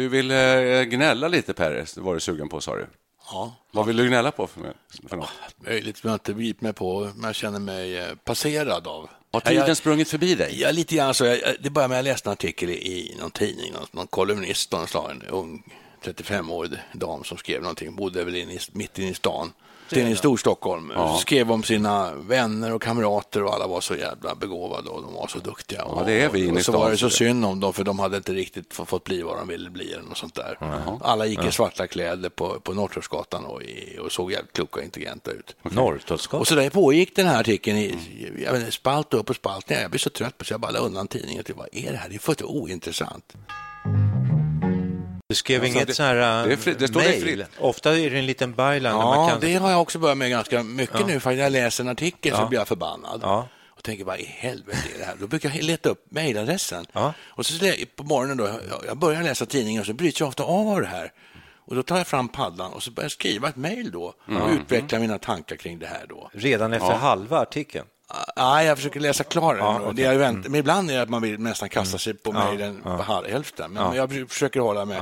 du vill eh, gnälla lite Peres, var du sugen på sa du. Ja, Vad vill du gnälla på för, för något? möjligt som jag inte begripit mig på, men jag känner mig eh, passerad av. Har tiden jag, sprungit förbi dig? Ja, lite grann så. Jag, det började med att jag läste en artikel i, i någon tidning, någon, någon kolumnist, någon slag, en ung 35-årig dam som skrev någonting, bodde väl in i, mitt inne i stan. Inne i Storstockholm. Skrev om sina vänner och kamrater och alla var så jävla begåvade och de var så duktiga. Ja, det är vi i och så var det så synd om dem för de hade inte riktigt få- fått bli vad de ville bli eller något sånt där. Alla gick i svarta kläder på, på Norrtullsgatan och, och såg jävligt kloka och intelligenta ut. Norrtullsgatan. Och så där pågick den här artikeln i jag vet, spalt upp och spalt ner. Jag blev så trött på så jag bara la undan tidningen. Tänkte, Vad är det här? Det är fullständigt ointressant. Du skrev Alltså, inget det- så här det fri- det står dig mail. fritt. Ofta är det en liten byline. Ja, kan... det har jag också börjat med ganska mycket nu. För när jag läser en artikel så Ja. blir jag förbannad. Ja. Och tänker, vad i helvete är det här? Då brukar jag leta upp mejladressen. Ja. Och så på morgonen då, jag- börjar läsa tidningen och så bryts jag ofta av det här. Och då tar jag fram paddan och så börjar jag skriva ett mejl då och utveckla mina tankar kring det här då. Redan efter halva artikeln. Nej, jag försöker läsa klart den. Ja, okej. det jag vänt, Men ibland är det att man vill nästan kasta sig på mejlen på halv- hälften. Men jag försöker hålla mig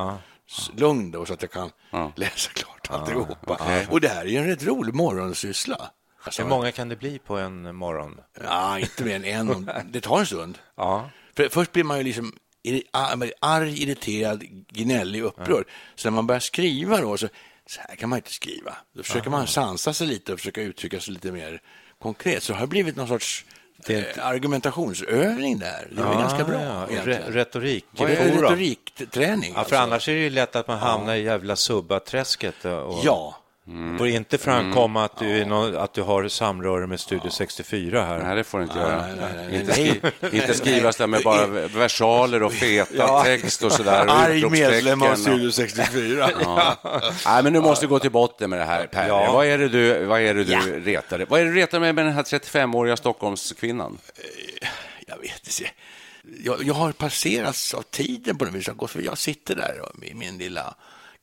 lugn då så att jag kan läsa klart alltihopa. Och det här är ju en rätt rolig morgonsyssla. Alltså, Hur många kan det bli på en morgon? Ja, inte mer än en. Det tar en stund. Ja. För först blir man ju liksom arg, irriterad, gnällig, upprörd. Så när man börjar skriva då, så, så här kan man inte skriva. Då försöker man sansa sig lite och försöka uttrycka sig lite mer konkret. Så det har blivit någon sorts är inte- eh, argumentationsövning där. Det är väl ganska bra ja. Re- retorik. Vad är retorikträning? Ja, för annars är det ju lätt att man hamnar i jävla subba-träsket. Och... Ja, får inte framkomma att, du är nå- att du har samröre med Studio 64 här. Nej, det får du inte göra. nej, nej, nej. Inte, skri inte skrivas där med bara versaler och feta text och sådär. och arg medlem av Studio 64. och- Nej, men du måste gå till botten med det här, Per. Ja. Vad är det du, vad är det du retar dig? Vad är det du retar dig med den här 35-åriga Stockholmskvinnan? Jag vet inte. Jag, jag har passerats av tiden på något vis. Jag, har gått- för jag sitter där och- i min lilla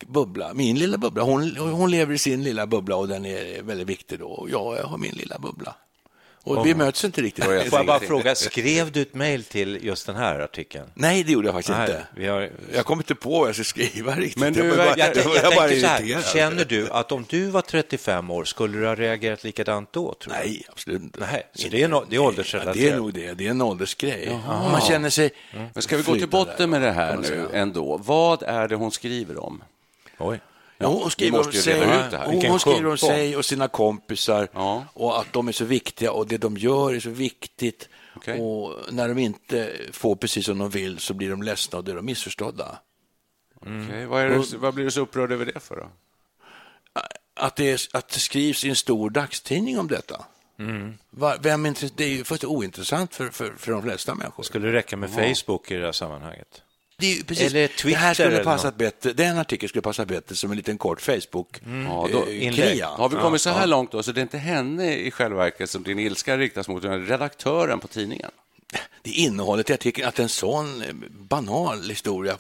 bubbla. Min lilla bubbla. Hon, hon lever i sin lilla bubbla och den är väldigt viktig då. Och jag har min lilla bubbla. Och vi möts inte riktigt. Får jag bara fråga, skrev du ett mejl till just den här artikeln? Nej, det gjorde jag faktiskt Nej, inte. vi har... Jag kom inte på vad jag skulle skriva riktigt. Men du, jag, bara, jag- Jag, jag, bara tänker så här, känner du att om du var 35 år, skulle du ha reagerat likadant då? Tror du? Nej, absolut inte. Nej, så det är, no, det är Ja, åldersrelaterat? det är nog det. Det är en åldersgrej. Man känner sig... Men ska vi gå till botten med det här nu ändå? Vad är det hon skriver om? Oj. Ja, hon skriver om sig, reda ut det här. hon, hon skriver om sig och sina kompisar Ja. och att de är så viktiga och det de gör är så viktigt. Okej. Och när de inte får precis som de vill så blir de ledsna och då är de missförstådda. Okej, vad, är det, vad blir du så upprörd över det för? Då? Att det, är, att det skrivs i en stor dagstidning om detta. Va- Vem det är ju fullständigt ointressant för, för, för de flesta människor. Skulle det räcka med Facebook i det här sammanhanget? Det, precis, Eller det Twitter här skulle eller passa något. bättre, den artikeln skulle passa bättre som en liten kort Facebook Ja, då- eh, klia. Har vi kommit så här långt då, så det är inte henne i själva verket som din ilska riktas mot, utan redaktören på tidningen? Det är innehållet i artikeln, att en sån eh, banal historia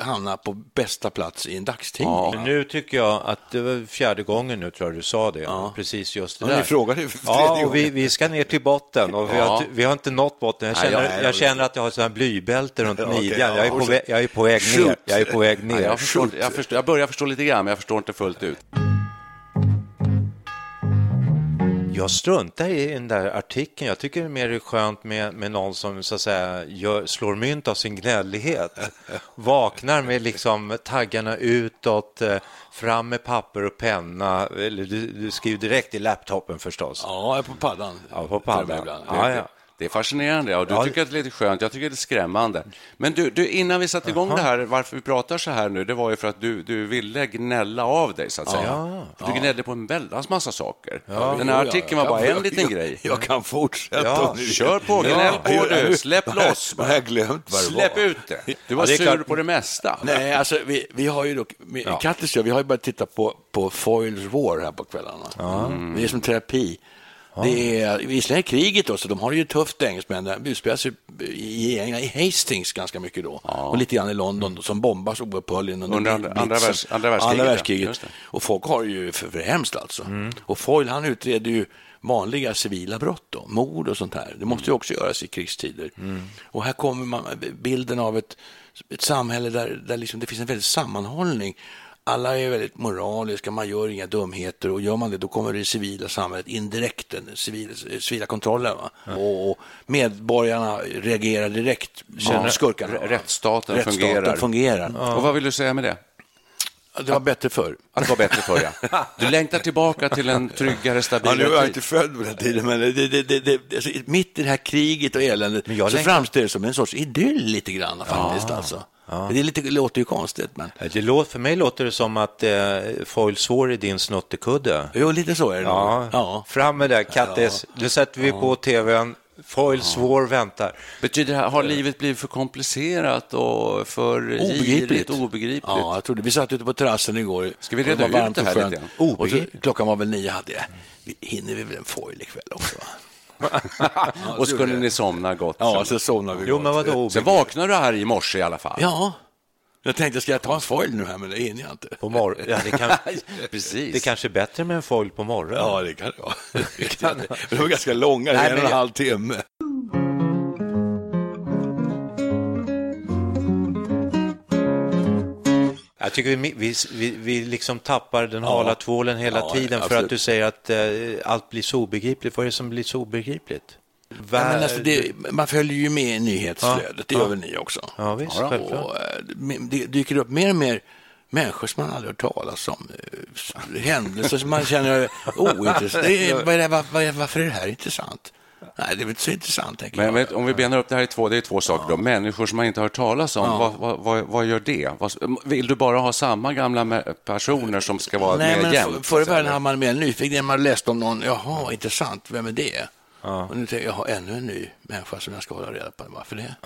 hamnar på bästa plats i en dagstidning. Ja. Men nu tycker jag att det var fjärde gången nu tror jag du sa det. Precis just det Ja, ni där. frågade Ja, och vi, vi ska ner till botten och vi, har, Ja. inte- vi har inte nått botten. Jag Nej, känner, jag- jag, känner att jag har här blybälte runt Ja, midjan. ja, jag, är på jag är på väg ner. Jag är på väg ner. Nej, jag, förstår, jag, förstår, jag börjar förstå lite grann, men jag förstår inte fullt ut. Jag struntar i den där artikeln. Jag tycker mer det är skönt med, med någon som så att säga gör, slår mynt av sin gnällighet. Vaknar med liksom taggarna utåt, eh, fram med papper och penna. Eller du, du skriver direkt i laptopen förstås. Ja, på paddan. Ja, på paddan. Ja, ja. Det är fascinerande och du Ja, tycker att det är lite skönt. Jag tycker det är skrämmande. Men du, du innan vi satte igång det här, varför vi pratar så här nu, det var ju för att du, du ville gnälla av dig, så att säga. Du gnällde på en väldans massa saker. Den här artikeln var bara Ja, en liten grej. Jag kan fortsätta. Ja, kör på, gnäll på du. Släpp loss. Jag har glömt vad det Släpp var. ut det. Du var Ja, det sur klart. på det mesta. Nej, alltså vi, vi har ju dock, ja. Kattis vi har ju börjat titta på, på Foils War här på kvällarna. Mm. Det är som terapi. Det är, visserligen är kriget då, så de har det ju tufft engelsmännen. Det utspelar sig i, Hastings ganska mycket då. Och lite grann i London som bombas oupphörligen Under andra- blitsen. andra världs- andra världskriget, Andra ja. världskriget. Och folk har det ju för, för hemskt alltså. Och Foyle han utreder ju vanliga civila brott, då, mord och sånt här. Det måste ju också göras i krigstider. Och här kommer man, bilden av ett, ett samhälle där, där liksom det finns en väldig sammanhållning. Alla är väldigt moraliska, man gör inga dumheter och gör man det då kommer det civila samhället indirekt, den civila, civila kontrollen. Va? Och, medborgarna reagerar direkt Känner- mot skurkarna. rättsstaten Rättsstaten fungerar. fungerar. Och vad vill du säga med det? Det var bättre förr. Att det var bättre förr, ja. Du längtar tillbaka till en tryggare, Ja, stabilare nu är jag tid. inte född på den tiden, men det, det, det, alltså, mitt i det här kriget och eländet så längtar- framstår det som en sorts idyll lite grann faktiskt. Alltså. Det, är lite, det låter ju konstigt, men Det låter, för mig låter det som att eh, Foils War är din snuttekudde. jo, lite så är det Ja. Ja. fram med det, Kattis. Nu sätter vi på tvn. Foils War väntar. Betyder det här, har livet blivit för komplicerat och för Obegripligt. girigt, obegripligt? Ja, jag trodde, vi satt ute på terrassen igår. Ska vi det reda ut det här lite? Och så, Obegripligt. klockan var väl nio, hade jag. Vi, hinner vi väl en foil ikväll också? Va? Och skulle ni somna gott? Ja, så somnade vi Jo, gott. men vadå? Sen vaknar du här i morse i alla fall. Ja, jag tänkte, ska jag ta en foil nu här, men det hinner jag inte. På morgon. Ja, det, kan, Precis. det kanske är bättre med en foil på morgonen. Ja, det kan det vara. Det var ganska långa, Nej, en och en halv timme. Jag tycker vi, vi, vi, vi liksom tappar den hala tvålen hela Ja, tiden för absolut. att du säger att eh, allt blir så obegripligt. Vad är det som blir så obegripligt? Ja, men alltså det, man följer ju med i nyhetsflödet, det Ja. gör väl ni också? Ja, visst, Och, självklart. eh, det dyker upp mer och mer människor som man aldrig hört talas om. eh, Händelser som man känner ointressant. Det det- är- Varför är det här intressant? Nej, det är väl inte så intressant, Men vet, om vi benar upp det här i två, det är två saker då. Människor som man inte har hört talas om, vad, vad, vad, vad gör det? Vill du bara ha samma gamla personer som ska vara Nej, med men jämt? för, förr i världen hade man mer nyfiken. Man läste om någon, jaha, intressant, vem är det? Och nu tänker jag, jag har ännu en ny människa som jag ska hålla reda på. Varför det?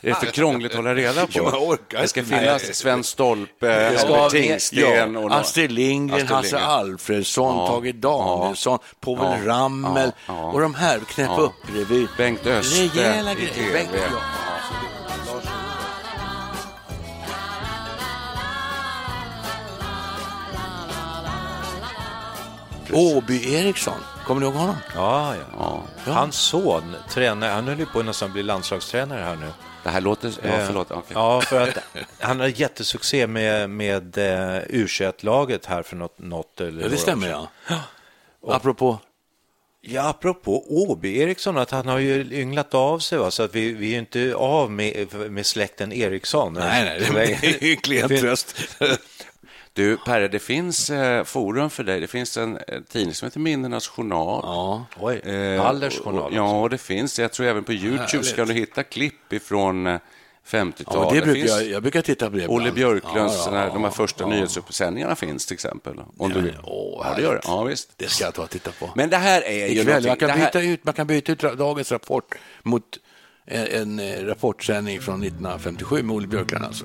Är det för krångligt att hålla reda på? Ja, jag orkar det ska finnas Nej. Sven Stolpe, Ja, Albert Tingsten ja, Astrid Lindgren, Astrid Hasse. Alfredsson, Ja, Tage Danielsson, Povel ja, Ramel ja, ja. och de här knäppa Ja. upp revy. Bengt Öste Rejäla i grejer. TV. Bengt, ja. Åby Eriksson, kommer ni ihåg honom? Ja, ja. Hans son, tränar, han höll ju på att nästan bli landslagstränare här nu. Det här låter... Ja, Eh, förlåt. okej. Ja, för att han har jättesuccé med, med eh, u laget här för något, något eller Ja, det stämmer ja. Apropå, Ja, apropå Åby Eriksson, att han har ju ynglat av sig, va? så att vi, vi är ju inte av med, med släkten Eriksson. nej nej, det är en klen tröst. Du, Perre, det finns eh, forum för dig. Det finns en eh, tidning som heter Minnenas Journal. Ja. Oj, Eh, Ballers och- journal. Ja, och det finns. Jag tror även på Youtube ska du hitta klipp ifrån eh, 50-talet. Ja, det brukar jag, jag brukar titta på det Olle. Björklunds, Ja, ja, här- de här ja, första ja. nyhetsuppsändningarna finns till exempel. Om du vill. Åh, ja, det gör det. Ja, visst. Det ska jag ta och titta på. Men det här är ju Ikväll, man, kan här- byta ut, man kan byta ut dagens rapport mot en, en eh, rapportsändning från 1957 med Olle Björklund alltså.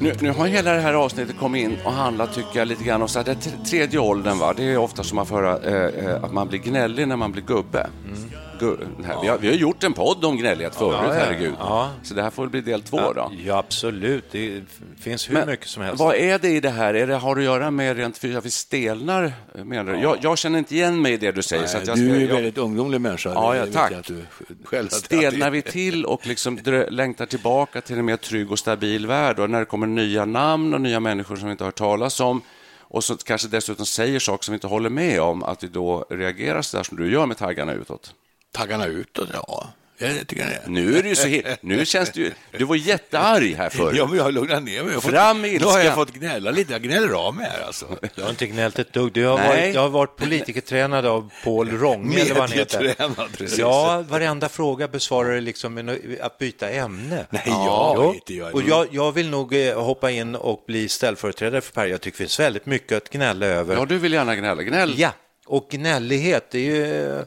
Nu, nu har hela det här avsnittet kommit in och handlat, tycker jag, lite grann om så här, det tredje åldern. Va? Det är ofta som man får höra eh, eh, att man blir gnällig när man blir gubbe. gu- det här, vi, har, vi har gjort en podd om gnällighet förut, Ja, ja, herregud. ja. Så det här får bli del två då. Ja, absolut. Det finns hur Men mycket som helst. Vad är det i det här? Är det, har det att göra med rent fysiskt, att vi stelnar? Menar du? Jag, jag känner inte igen mig i det du säger. så att jag, du är en väldigt ungdomlig människa. Ja, ja, tack. Att du själv Stelnar vi till och liksom drö- längtar tillbaka till en mer trygg och stabil värld och när det kommer nya namn och nya människor som vi inte har hört talas om och så kanske dessutom säger saker som vi inte håller med om, att vi då reagerar så där som du gör med taggarna utåt? Taggarna utåt, ja. Jag tycker det. Nu är det ju så he- Nu känns ju... Du var jättearg här förut. Ja, men jag har lugnat ner mig. Jag fått- Fram med Nu har jag ilskan. fått gnälla lite. Jag gnäller av mig här alltså. Jag har inte gnällt ett dugg. Jag har, Nej. varit, jag har varit politikertränad av Paul Ronge, eller vad han heter. Medietränad, precis. Ja, varenda fråga besvarar det liksom med att byta ämne. Nej, jag Jo. inte jag. Och jag, jag vill nog eh, hoppa in och bli ställföreträdare för Per. Jag tycker det finns väldigt mycket att gnälla över. Ja, du vill gärna gnälla. Gnäll. Ja, och gnällighet, det är ju,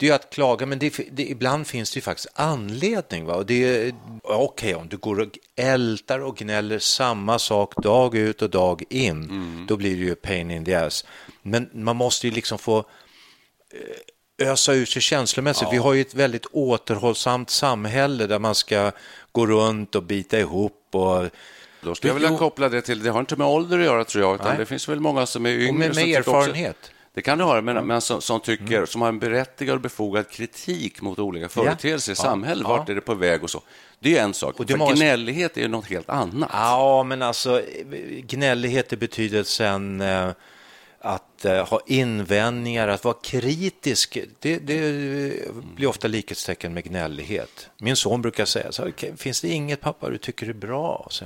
det är att klaga, men det, det, ibland finns det ju faktiskt anledning. Va? Och det är, ja, Okej, om du går och ältar och gnäller samma sak dag ut och dag in, då blir det ju pain in the ass. Men man måste ju liksom få eh, ösa ur sig känslomässigt. Vi har ju ett väldigt återhållsamt samhälle där man ska gå runt och bita ihop och Då skulle jag vilja koppla det till, det har inte med ålder att göra tror jag, utan Nej. det finns väl många som är yngre. och med, med också- erfarenhet. Mm. Det kan det ha, men, men som, som tycker, som har en berättigad och befogad kritik mot olika företeelser i Ja. samhället. Ja. Vart är det på väg och så. Det är en sak. Och det måste- gnällighet är något helt annat. Ja, men alltså gnällighet i betydelsen eh, att eh, ha invändningar, att vara kritisk. Det, det blir ofta likhetstecken med gnällighet. Min son brukar säga så här, "Okej, finns det inget pappa du tycker är bra? så.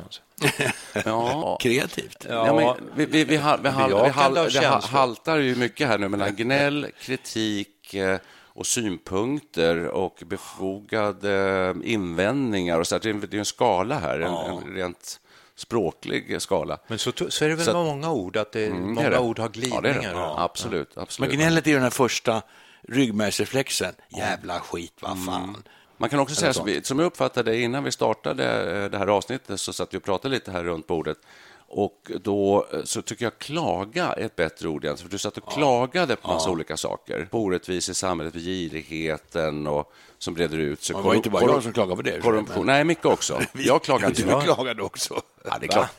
Ja. Kreativt. Ja, men vi, vi, vi, hal- vi, hal- vi, hal- vi haltar ju mycket här nu mellan gnäll, kritik eh, och synpunkter och befogade invändningar. Och så det är en- skala här, en, en rent språklig skala. Men så, så är det väl Så med många ord, att det, Mm, många det. ord har Ja, det glidningar. det. Ja, absolut. Men absolut. gnället är ju den här första ryggmärgsreflexen. Jävla skit, vad fan. Man kan också säga, som, jag uppfattade innan vi startade eh, det här avsnittet så satt vi och pratade lite här runt bordet. Och då eh, så tycker jag klaga är ett bättre ord igen, för du satt och klagade på massa olika saker. På orättvisor i samhället, för girigheten och, som breder ut sig. Det var inte bara jag som klagade på det. Korruption. Nej, mycket också. Jag klagar inte. Du klagade också. Ja, det är klart.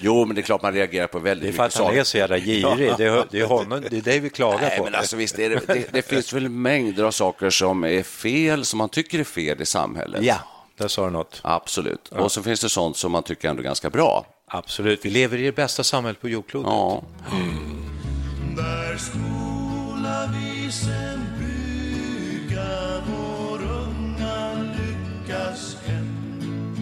Jo, men det är klart man reagerar på väldigt Det är för mycket att han saker. är så jävla girig. Det är, det är, honom, det är det vi klagar Nej, på. men alltså visst är det, det, det finns väl mängder av saker som är fel, som man tycker är fel i samhället. Ja, där sa du något. Absolut. Och så finns det sånt som man tycker ändå är ganska bra. Absolut. Vi lever i det bästa samhället på jordklotet. Ja. Där skola vi sen bygga vår unga lyckas hem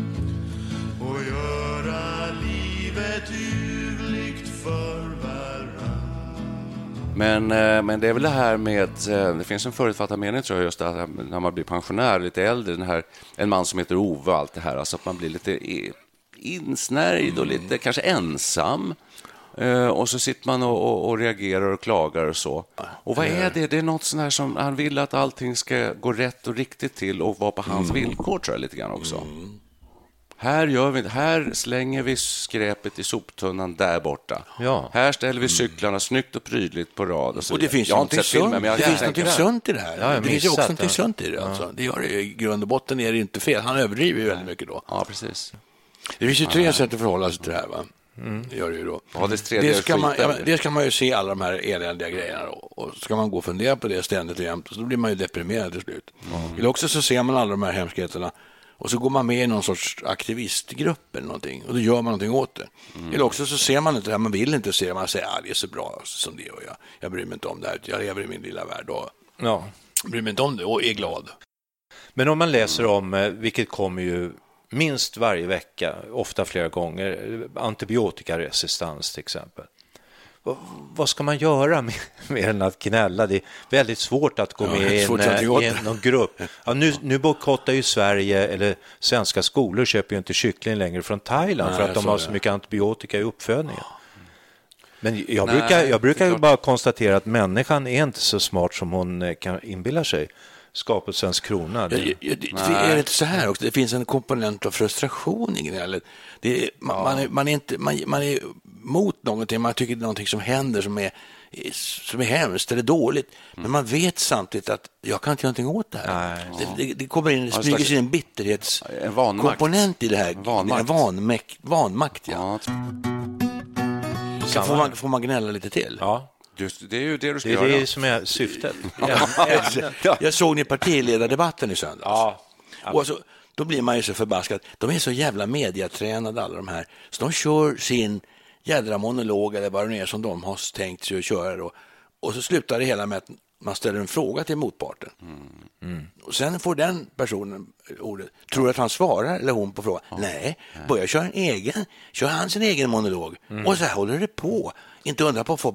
och göra livet ljuvligt för. Men, eh, men det är väl det här med, eh, det finns en förutfattad mening tror jag, just det här, när man blir pensionär, lite äldre, den här, en man som heter Ove och allt det här, alltså att man blir lite insnärjd och lite kanske ensam. Eh, och så sitter man och, och, och reagerar och klagar och så. Och vad är det? Det är något sånt här som, han vill att allting ska gå rätt och riktigt till och vara på hans villkor tror jag lite grann också. Här, gör vi, här slänger vi skräpet i soptunnan där borta. Ja. Här ställer vi cyklarna snyggt och prydligt på rad. Och, så Och det finns jag sett filmen, sunt, men jag det finns sunt i det här. Ja, det finns ju också det. sunt i det. Alltså. det gör det. I grund och botten är det inte fel. Han överdriver ju väldigt mycket då. Ja, precis. Det finns ju tre sätt att förhålla sig till det här. Va? Det gör det ju då. Ja, det är kan man, ja, men dels kan man ju se alla de här eländiga grejerna då. och ska man gå och fundera på det ständigt och jämt så då blir man ju deprimerad till slut. Eller också så ser man alla de här hemskheterna och så går man med i någon sorts aktivistgrupp eller någonting och då gör man någonting åt det. Eller också så ser man inte det här, man vill inte se det, man säger att ah, det är så bra som det är och jag, jag bryr mig inte om det här, jag lever i min lilla värld och Ja. bryr mig inte om det och är glad. Men om man läser om, eh, vilket kommer ju minst varje vecka, ofta flera gånger, antibiotikaresistens till exempel. Vad, vad ska man göra med, mer än att gnälla? Det är väldigt svårt att gå Ja, med i en, i någon grupp. Ja, nu, nu bojkottar ju Sverige, eller svenska skolor köper ju inte kyckling längre från Thailand Nej, för att de har så det. mycket antibiotika i uppfödningen. Men jag Nej, brukar, jag brukar bara konstatera att människan är inte så smart som hon eh, kan inbilla sig. Skapelsens krona. Ja, Det, ja, ja, det, det är inte så här också. Det finns en komponent av frustration i gnället. Det är, man, man, är, man, är inte, man, man är mot någonting, man tycker det är någonting som händer som är, som är hemskt eller dåligt. Men man vet samtidigt att jag kan inte göra någonting åt det här. Det, det, det kommer in, det en smyger sig en En vanmakt. bitterhetskomponent i det här. Vanmakt. En vanmäkt, vanmakt, ja. Ja, får man, får man gnälla lite till. ja, just, det är ju det du ska det är göra. det som är syftet. Jag såg ni partiledardebatten i söndags. Ja. Och alltså, då blir man ju så förbaskad. De är så jävla mediatränade alla de här. Så de kör sin jädra monolog eller vad det nu är som de har tänkt sig att köra. Då. Och så slutar det hela med att man ställer en fråga till motparten. Mm. Och sen får den personen ordet. Tror du att han svarar eller hon på frågan? Nej, börjar köra en egen, kör han sin egen monolog. Mm. Och så här håller det på. Inte undra på att få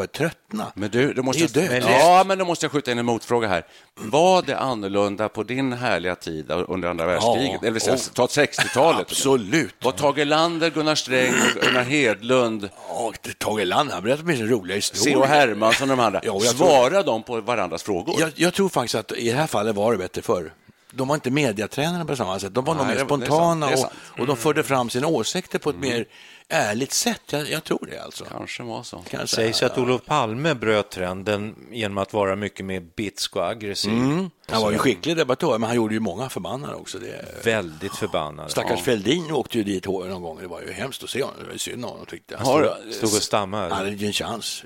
att tröttna. Men du, då måste Det är jag, död. ja, men då måste jag skjuta in en motfråga här. Var det annorlunda på din härliga tid under andra världskriget? Ja. Eller så- ta 60-talet. Absolut. Var Tage Erlander, Gunnar Sträng, Gunnar Hedlund, Ja, Tage Erlander, han berättade åtminstone roliga historier. C.H. Hermansson och de andra, Ja, tror- svarade de på varandras frågor? Jag, jag tror faktiskt att i det här fallet var det bättre förr. De var inte mediatränare på samma sätt. De var nog mer det- det sant, spontana det och, och de förde fram sina åsikter på ett mer ärligt sätt. Jag, jag tror det alltså. Kanske var så. Säga. sägs att Olof Palme bröt trenden genom att vara mycket mer bitsk och aggressiv. Mm. Han var ju en skicklig debattör, men han gjorde ju många förbannade också. Det, Väldigt förbannad. stackars Fälldin åkte ju dit någon gång. Det var ju hemskt att se honom. Det var ju synd om honom tyckte jag. Stod- Stod och stammade. Han hade inte en chans.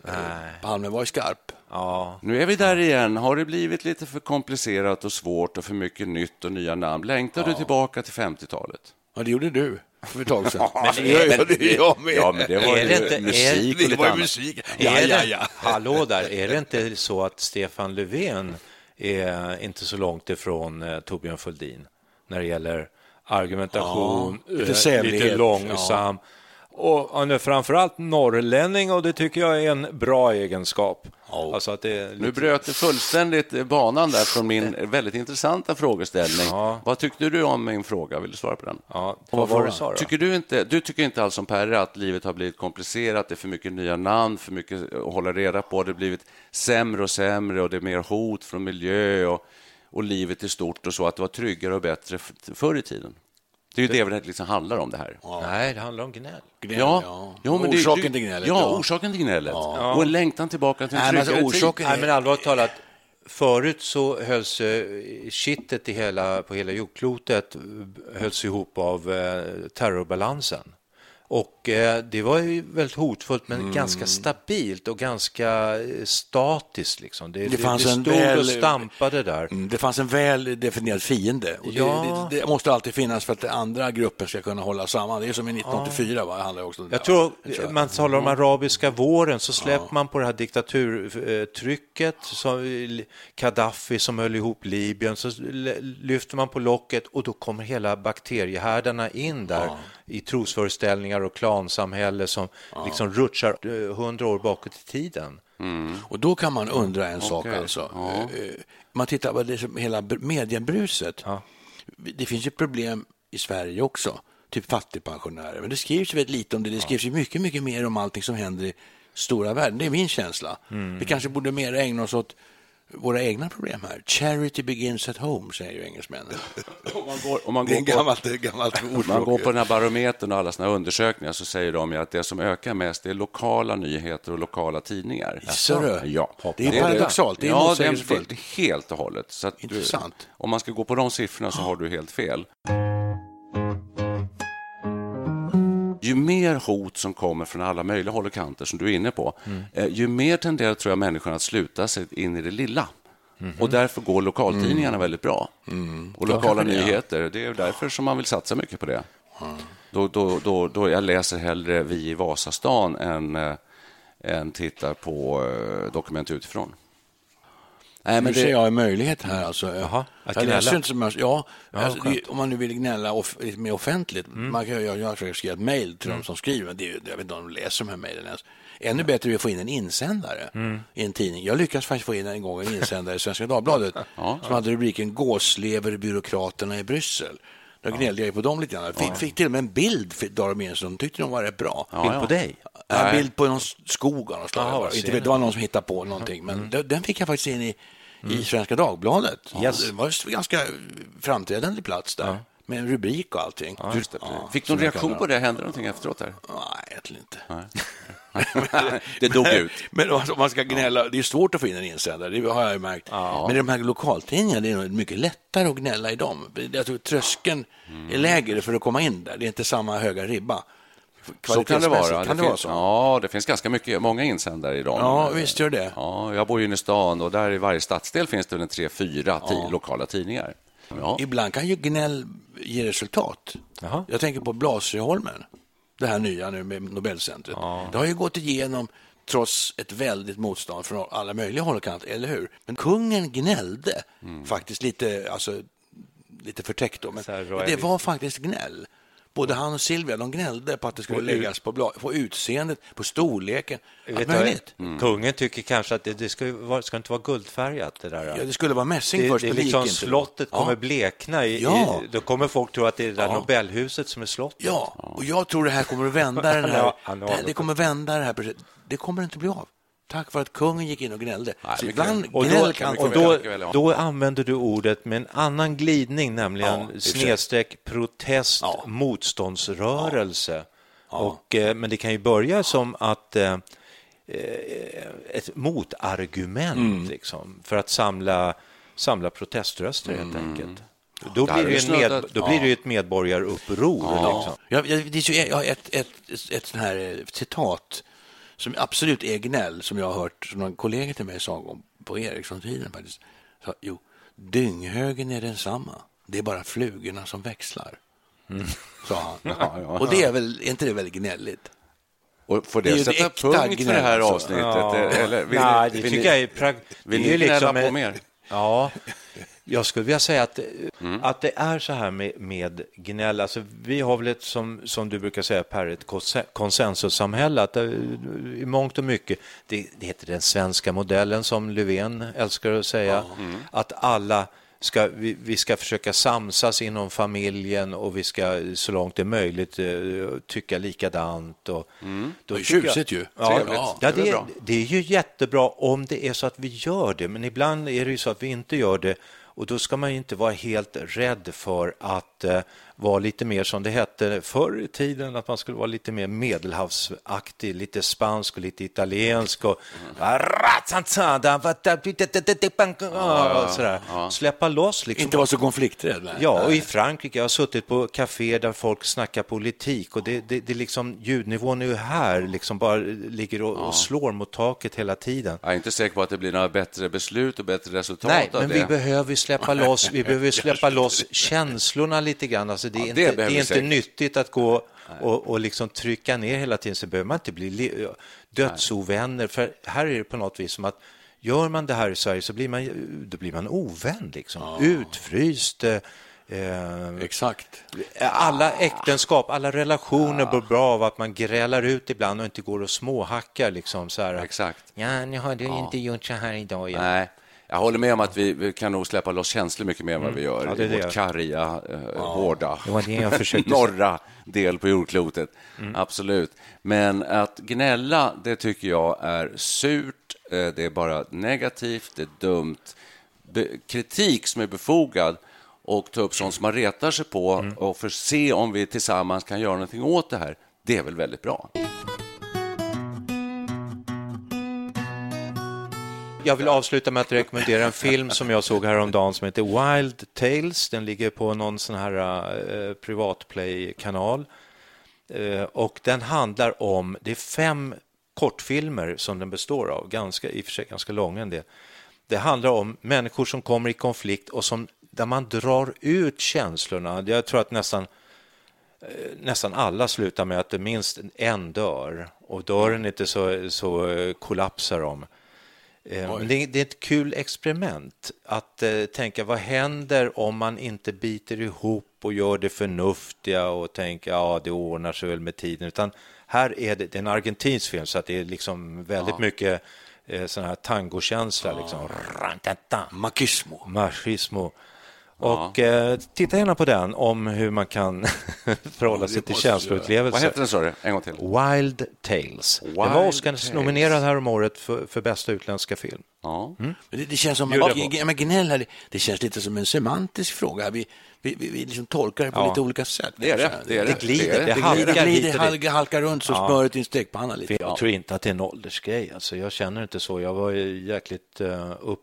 Palme var ju skarp. Ja, Nu är vi där igen. Har det blivit lite för komplicerat och svårt och för mycket nytt och nya namn? Längtar du tillbaka till 50-talet? Ja, det gjorde du för ett tag sedan. Men det gör men- det jag med. Ja, men det var Är ju det inte- är- musik det lite var annat. musik. Ja, är ja, det, ja. Hallå där, är det inte så att Stefan Löfven är inte så långt ifrån eh, Torbjörn Fälldin när det gäller argumentation, Ja, lite eh, sävlighet, lite långsam. Och han är framförallt norrlänning och det tycker jag är en bra egenskap. Ja. Alltså att det är Nu lite, bröt du fullständigt banan där från min väldigt intressanta frågeställning. Ja. Vad tyckte du om min fråga? Vill du svara på den? ja, vad var det du sa då? Tycker du, inte, du tycker inte alls som Perre att livet har blivit komplicerat, det är för mycket nya namn, för mycket att hålla reda på, det har blivit sämre och sämre och det är mer hot från miljö och, och livet i stort och så, att det var tryggare och bättre förr i tiden? Det är ju det det liksom handlar om det här. Nej, det handlar om gnäll. Gnäll, Ja, ja. Jo, men orsaken det- till gnället. Ja, orsaken till gnället. Och en längtan tillbaka till en Nej, alltså, tryggare orsaken- tid. Nej, men allvarligt talat, förut så hölls eh, kittet i hela, på hela jordklotet hölls ihop av eh, terrorbalansen. Och eh, det var ju väldigt hotfullt, Mm. men ganska stabilt och ganska eh, statiskt. Liksom. Det, det, fanns det en stod väl- och stampade där. Mm, Det fanns en väl definierad fiende. Och det, Ja. det, det måste alltid finnas för att andra gruppen ska kunna hålla samman. Det är som i 1984, va? det handlar också om. Jag tror, jag. man talar om arabiska våren, så släpper man på det här diktaturtrycket, som Gaddafi som höll ihop Libyen, så lyfter man på locket och då kommer hela bakteriehärdarna in där i trosföreställningar och klansamhälle som liksom rutschar eh, hundra år bakåt i tiden. Och då kan man undra en sak Okej. alltså. Ja. Eh, Man tittar på det som hela br- mediebruset. Ja. Det finns ju problem i Sverige också, typ fattigpensionärer. Men det skrivs ju väldigt lite om det. Det skrivs ju mycket, mycket mer om allting som händer i stora världen. Det är min känsla. Mm. Vi kanske borde mer ägna oss åt våra egna problem här. Charity begins at home, säger ju engelsmännen. Om man går, om man Det är går ett på, gammalt, gammalt ordspråk. man går på den här barometern och alla såna här undersökningar så säger de ju att det som ökar mest är lokala nyheter och lokala tidningar. Jaså, du? Ja. Det är paradoxalt, det är ja, det är, motsägelsefullt. det är helt och hållet. Så att du, Intressant. om man ska gå på de siffrorna så har du helt fel. Ju mer hot som kommer från alla möjliga håll och kanter, som du är inne på, eh, ju mer tenderar tror jag människorna att sluta sig in i det lilla. Och därför går lokaltidningarna väldigt bra. Och lokala det, ja. nyheter, det är därför som man vill satsa mycket på det. Då, då, då, då jag läser hellre Vi i Vasastan än, eh, än tittar på eh, Dokument utifrån. Nej, Nu men ser det, jag en möjlighet här. Alltså. Jaha, att gnälla? inte som jag, ja, alltså, det, om man nu vill gnälla off, lite mer offentligt. Mm. Man kan, jag, jag har försökt skriva ett mejl till de som skriver, men det jag vet inte om de läser de här mejlen ens. Ännu bättre är att få in en insändare Mm. i en tidning. Jag lyckades faktiskt få in en gång en insändare i Svenska Dagbladet som hade rubriken Gåslever byråkraterna i Bryssel. Då gnällde jag på dem lite grann. Fick, fick till och med en bild för dagar de in, så de tyckte de var rätt bra. Bild på dig? En bild på någon skog av något slag. Det var. Inte ser det någon som hittade på någonting, men den- den fick jag faktiskt in i, i Svenska Dagbladet. Yes. Det var en ganska framträdande plats där, med en rubrik och allting. just det. Ja, Fick du någon reaktion på det? Hände någonting efteråt? Där? Nej, egentligen inte. det dog ut. Men om man ska gnälla, det är svårt att få in en insändare, det har jag märkt. Men de här lokaltidningarna, det är mycket lättare att gnälla i dem. Jag tror tröskeln är lägre för att komma in där, det är inte samma höga ribba. Så kan det vara. Kan det, finns, vara så? Ja, det finns ganska mycket, många insändare i dem. Ja, visst gör det. Ja, jag bor ju inne i stan och där i varje stadsdel finns det väl en tre, fyra ti- lokala tidningar. Ja. Ibland kan ju gnäll ge resultat. Jaha. Jag tänker på Blasieholmen, det här nya nu med Nobelcentret. Det har ju gått igenom trots ett väldigt motstånd från alla möjliga håll och kanter, eller hur? Men kungen gnällde faktiskt lite, alltså, lite förtäckt då, men det var faktiskt gnäll. Både han och Silvia de gnällde på att det skulle läggas på, bla- på utseendet, på storleken, allt möjligt. Kungen tycker kanske att det, det ska, vara, ska inte vara guldfärgat. Det, där. Ja, det skulle vara mässing det, först, det det liksom slottet Ja. kommer blekna. I, Ja. i, då kommer folk tro att det är det där Ja. Nobelhuset som är slottet. Ja, och jag tror det här kommer att vända den här, det, kommer vända det här. Det kommer inte bli av. Tack för att kungen gick in och gnällde. Nej, så ibland Och gnäll då, kan och då, ja. då använder du ordet med en annan glidning, nämligen Ja, snedstreck protest, Ja. motståndsrörelse. Och, eh, men det kan ju börja som att eh, eh, ett motargument Mm. liksom, för att samla, samla proteströster helt enkelt. Då blir, det med, då blir det ju ett medborgaruppror. Liksom. Jag, jag, det är ju- ett, ett, ett, ett sånt här citat som absolut är gnäll, som jag har hört, som någon kollega till mig sa om på Ericsson-tiden faktiskt. Så, jo, dynghögen är densamma. Det är bara flugorna som växlar. Sa han. Och det är väl, är inte det väldigt gnälligt? Och får Det är det sätta punkt för det här alltså. avsnittet? Ja. Eller vill Nej, ni, det vill tycker ni, jag är... Vill ni gnälla liksom på en- mer? Ja, jag skulle vilja säga att, Mm. att det är så här med, med gnäll. Alltså, vi har väl ett, som, som du brukar säga Per, ett konse- konsensussamhälle. Att det, I mångt och mycket, det, det heter den svenska modellen som Löfven älskar att säga. Mm. Att alla ska, vi, vi ska försöka samsas inom familjen och vi ska så långt det är möjligt eh, tycka likadant. Och, Mm. då Det är tjusigt ju. Ja, ja, Det är det, det är ju jättebra om det är så att vi gör det, men ibland är det ju så att vi inte gör det och då ska man ju inte vara helt rädd för att eh, vara lite mer som det hette förr i tiden, att man skulle vara lite mer medelhavsaktig, lite spansk och lite italiensk och och sådär. Släppa loss. Liksom. Inte vara så konflikträdd. nej. Ja, och i Frankrike, jag har suttit på kafé där folk snackar politik och det, det, det är liksom, ljudnivån är ju här, liksom bara ligger och, och slår mot taket hela tiden. Jag är inte säker på att det blir några bättre beslut och bättre resultat Nej, av men det. vi behöver släppa loss, vi behöver släppa loss känslorna lite grann. Alltså det är Ja, det inte, det är inte nyttigt att gå och, och liksom trycka ner hela tiden, så behöver man inte bli li- dödsovänner. För här är det på något vis som att gör man det här i Sverige så blir man, då blir man ovän, liksom. utfryst. eh, Eh, Exakt. alla äktenskap, alla relationer blir bra av att man grälar ut ibland och inte går och småhackar. Liksom, så här. Exakt. Ja, ni har ju inte gjort så här idag. Ja. Nej, jag håller med om att vi, vi kan nog släppa loss känslor mycket mer än vad vi gör Mm. Ja, det är i vårt karga, eh, hårda, Det var det jag försökte. Mm. norra del på jordklotet. Absolut. Men att gnälla, det tycker jag är surt, eh, det är bara negativt, det är dumt. Be- kritik som är befogad och ta upp sånt som man retar sig på Mm. och för se om vi tillsammans kan göra någonting åt det här, det är väl väldigt bra. Jag vill avsluta med att rekommendera en film som jag såg häromdagen som heter Wild Tales. Den ligger på någon sån här eh, privatplay-kanal. Eh, och den handlar om, det är fem kortfilmer som den består av, ganska, i och för sig ganska långa en del. Det handlar om människor som kommer i konflikt och som, där man drar ut känslorna. Jag tror att nästan eh, nästan alla slutar med att det minst en dör och dör den inte så, så eh, kollapsar de. Eh, Men det, det är ett kul experiment att eh, tänka vad händer om man inte biter ihop och gör det förnuftiga och tänker ja det ordnar sig väl med tiden utan här är det, det är en argentinsk film så att det är liksom väldigt mycket eh, sån här tangokänsla liksom. Rantata. Machismo. Machismo. Och eh, titta gärna på den om hur man kan förhålla sig till måste känsloupplevelser. Vad heter den, sa du? En gång till. Wild Tales. den var Wild Oscars-nominerad här om året för, för bästa utländska film. Ja. Men det, det känns som, ja, men gnäll här, det, det känns lite som en semantisk fråga. Vi, vi, vi, vi liksom tolkar det på Ja. lite olika sätt. Det är det. Det, är det. Det glider, det Det halkar glider, halkar, runt som Ja. smöret i en stekpanna lite. Jag tror inte att det är en åldersgrej. Alltså, jag känner inte så. Jag var ju jäkligt uh, upp...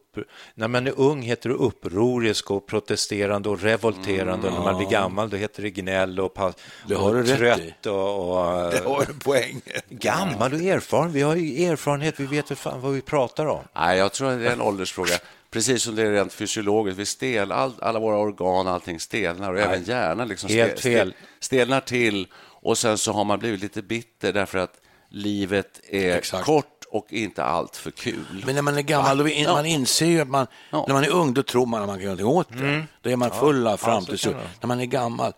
När man är ung heter det upprorisk och protesterande och revolterande. och när man blir gammal då heter det gnäll och, pa- Det har och du rätt trött. Och, och, Det har en poäng. Gammal och erfaren. Vi har ju erfarenhet. Vi vet väl fan vad vi pratar om. Nej, jag tror att det är en åldersfråga. Precis som det är rent fysiologiskt. Vi stel, all, alla våra organ, allting stelnar och även hjärnan liksom Helt fel. stelnar till. Och sen så har man blivit lite bitter därför att livet är Exakt. kort och inte allt för kul. Men när man är gammal, då in, Ja. man inser ju att man, Ja. när man är ung, då tror man att man kan göra någonting åt det. Då är man full av så framtidstro. När man är gammal,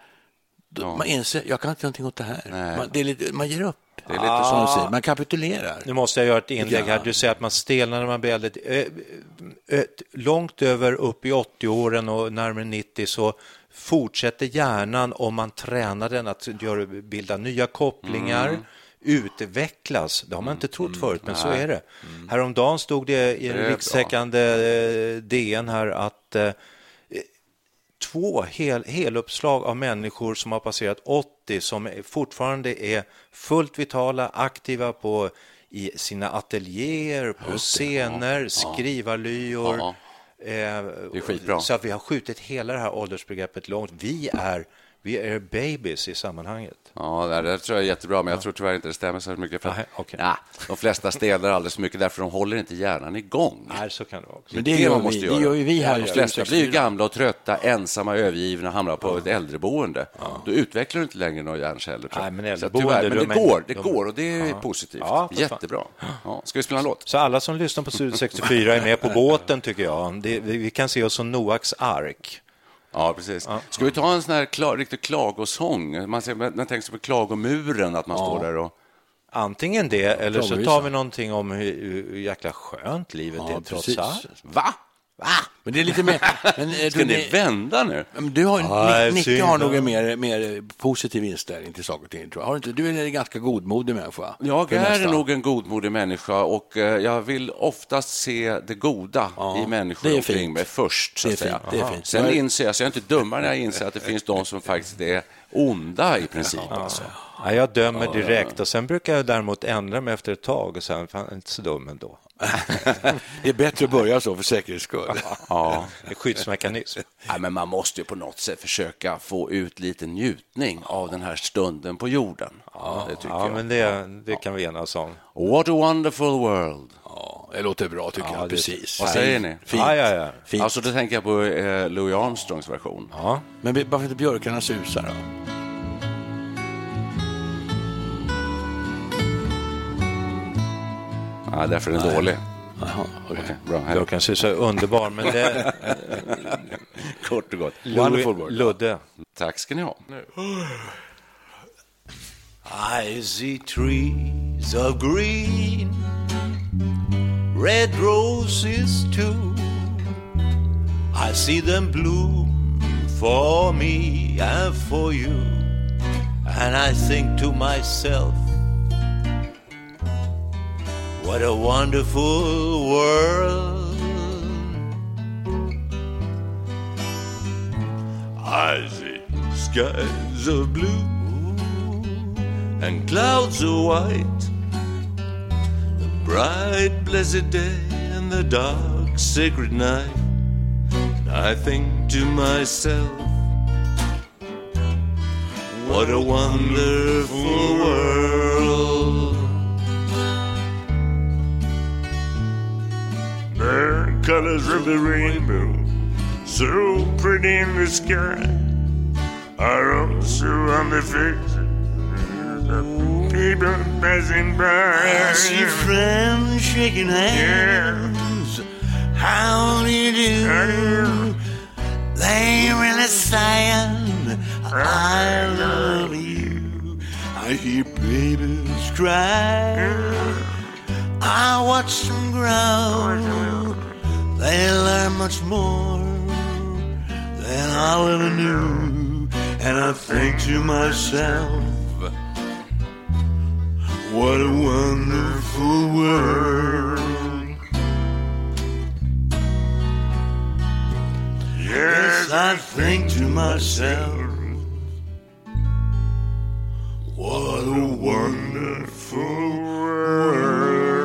då, Ja. man inser, jag kan inte göra någonting åt det här. Nej. Man, det lite, man ger upp. Det är lite som de säger. Man kapitulerar. Nu måste jag göra ett inlägg här. Du säger att man stelnar när man blir äldre. Eh, eh, Långt över upp i 80-åren och närmare 90 så fortsätter hjärnan om man tränar den att bilda nya kopplingar, utvecklas. Det har man inte trott förut, men så är det. Häromdagen stod det i Det en är bra. rikstäckande eh, DN här att två hel, heluppslag av människor som har passerat 80 som fortfarande är fullt vitala, aktiva på i sina ateljéer, på scener, skrivarlyor. Ja. Eh, är skitbra. Så att vi har skjutit hela det här åldersbegreppet långt. Vi är, vi är babies i sammanhanget. Ja, det, det tror jag är jättebra, men jag tror tyvärr inte det stämmer så mycket. För att, Nej, okej. ja, de flesta stelnar alldeles för mycket därför de håller inte hjärnan igång. Nej, så kan det vara också. Men det, det gör man vi, måste det göra. gör ju vi här. De flesta blir ju 64. gamla och trötta, ensamma, övergivna, hamnar på ett äldreboende. Då utvecklar du inte längre några hjärnceller. Nej, men Så äldreboende, tyvärr, men de det går, det de- går och det är Ja. positivt. Ja. Jättebra. Ja. Ska vi spela en låt? Så alla som lyssnar på Studio 64 är med på båten, tycker jag. Det, vi vi kan se oss som Noaks ark. Ja, precis. Ska vi ta en sån här kla, riktig klagosång? Man, ser, man tänker sig på klagomuren, att man står där och... Antingen det, eller så tar vi någonting om hur, hur jäkla skönt livet Ja, är trots precis. allt. Va? Men det är lite mer... Men, eh, Ska du, ni vända nu? du har, Ja, Nick, Nicke synd. har nog en mer, mer positiv inställning till saker och ting, tror jag. Har du, inte, du är en ganska godmodig människa. Jag är mesta. nog en godmodig människa och eh, jag vill oftast se det goda Ja, i människor det är omkring fint. mig först. Så Det är att säga. fint, det är fint. Sen inser jag, så jag är inte dummare när jag inser att det finns de som faktiskt är onda i princip. Alltså. Ja, jag dömer direkt och sen brukar jag däremot ändra mig efter ett tag och sen fan, inte så dum ändå. Det är bättre att börja så för säkerhets skull. Ja. En skyddsmekanism. Ja, men man måste ju på något sätt försöka få ut lite njutning av den här stunden på jorden. Ja, det tycker Ja, jag. men det, det kan vi enas om. What a wonderful world. Ja, det låter bra tycker Ja, jag. Precis. Vad säger ni? Fint. Ja, ja, ja. Fint. Alltså, då tänker jag på eh, Louis Armstrongs version. Ja. Men varför inte björkarna susar då? Ja, därför är den dålig. Jaha, okej. Okej, bra. Hej. Jag kanske är så underbar, men det Kort och gott. Wonderful world. Ludde. Tack ska ni ha. I see trees of green, red roses too. I see them bloom for me and for you. And I think to myself, what a wonderful world. I see skies of blue and clouds of white. The bright, blessed day and the dark, sacred night. I think to myself, what a wonderful world. The colors of the rainbow, so pretty in the sky, are also on the faces of people passing by. I see friends shaking hands. How do you do? They really saying, I love you. I hear babies cry. I watch them grow. They learn much more than I ever knew. And I think to myself, what a wonderful world. Yes, I think to myself, what a wonderful world.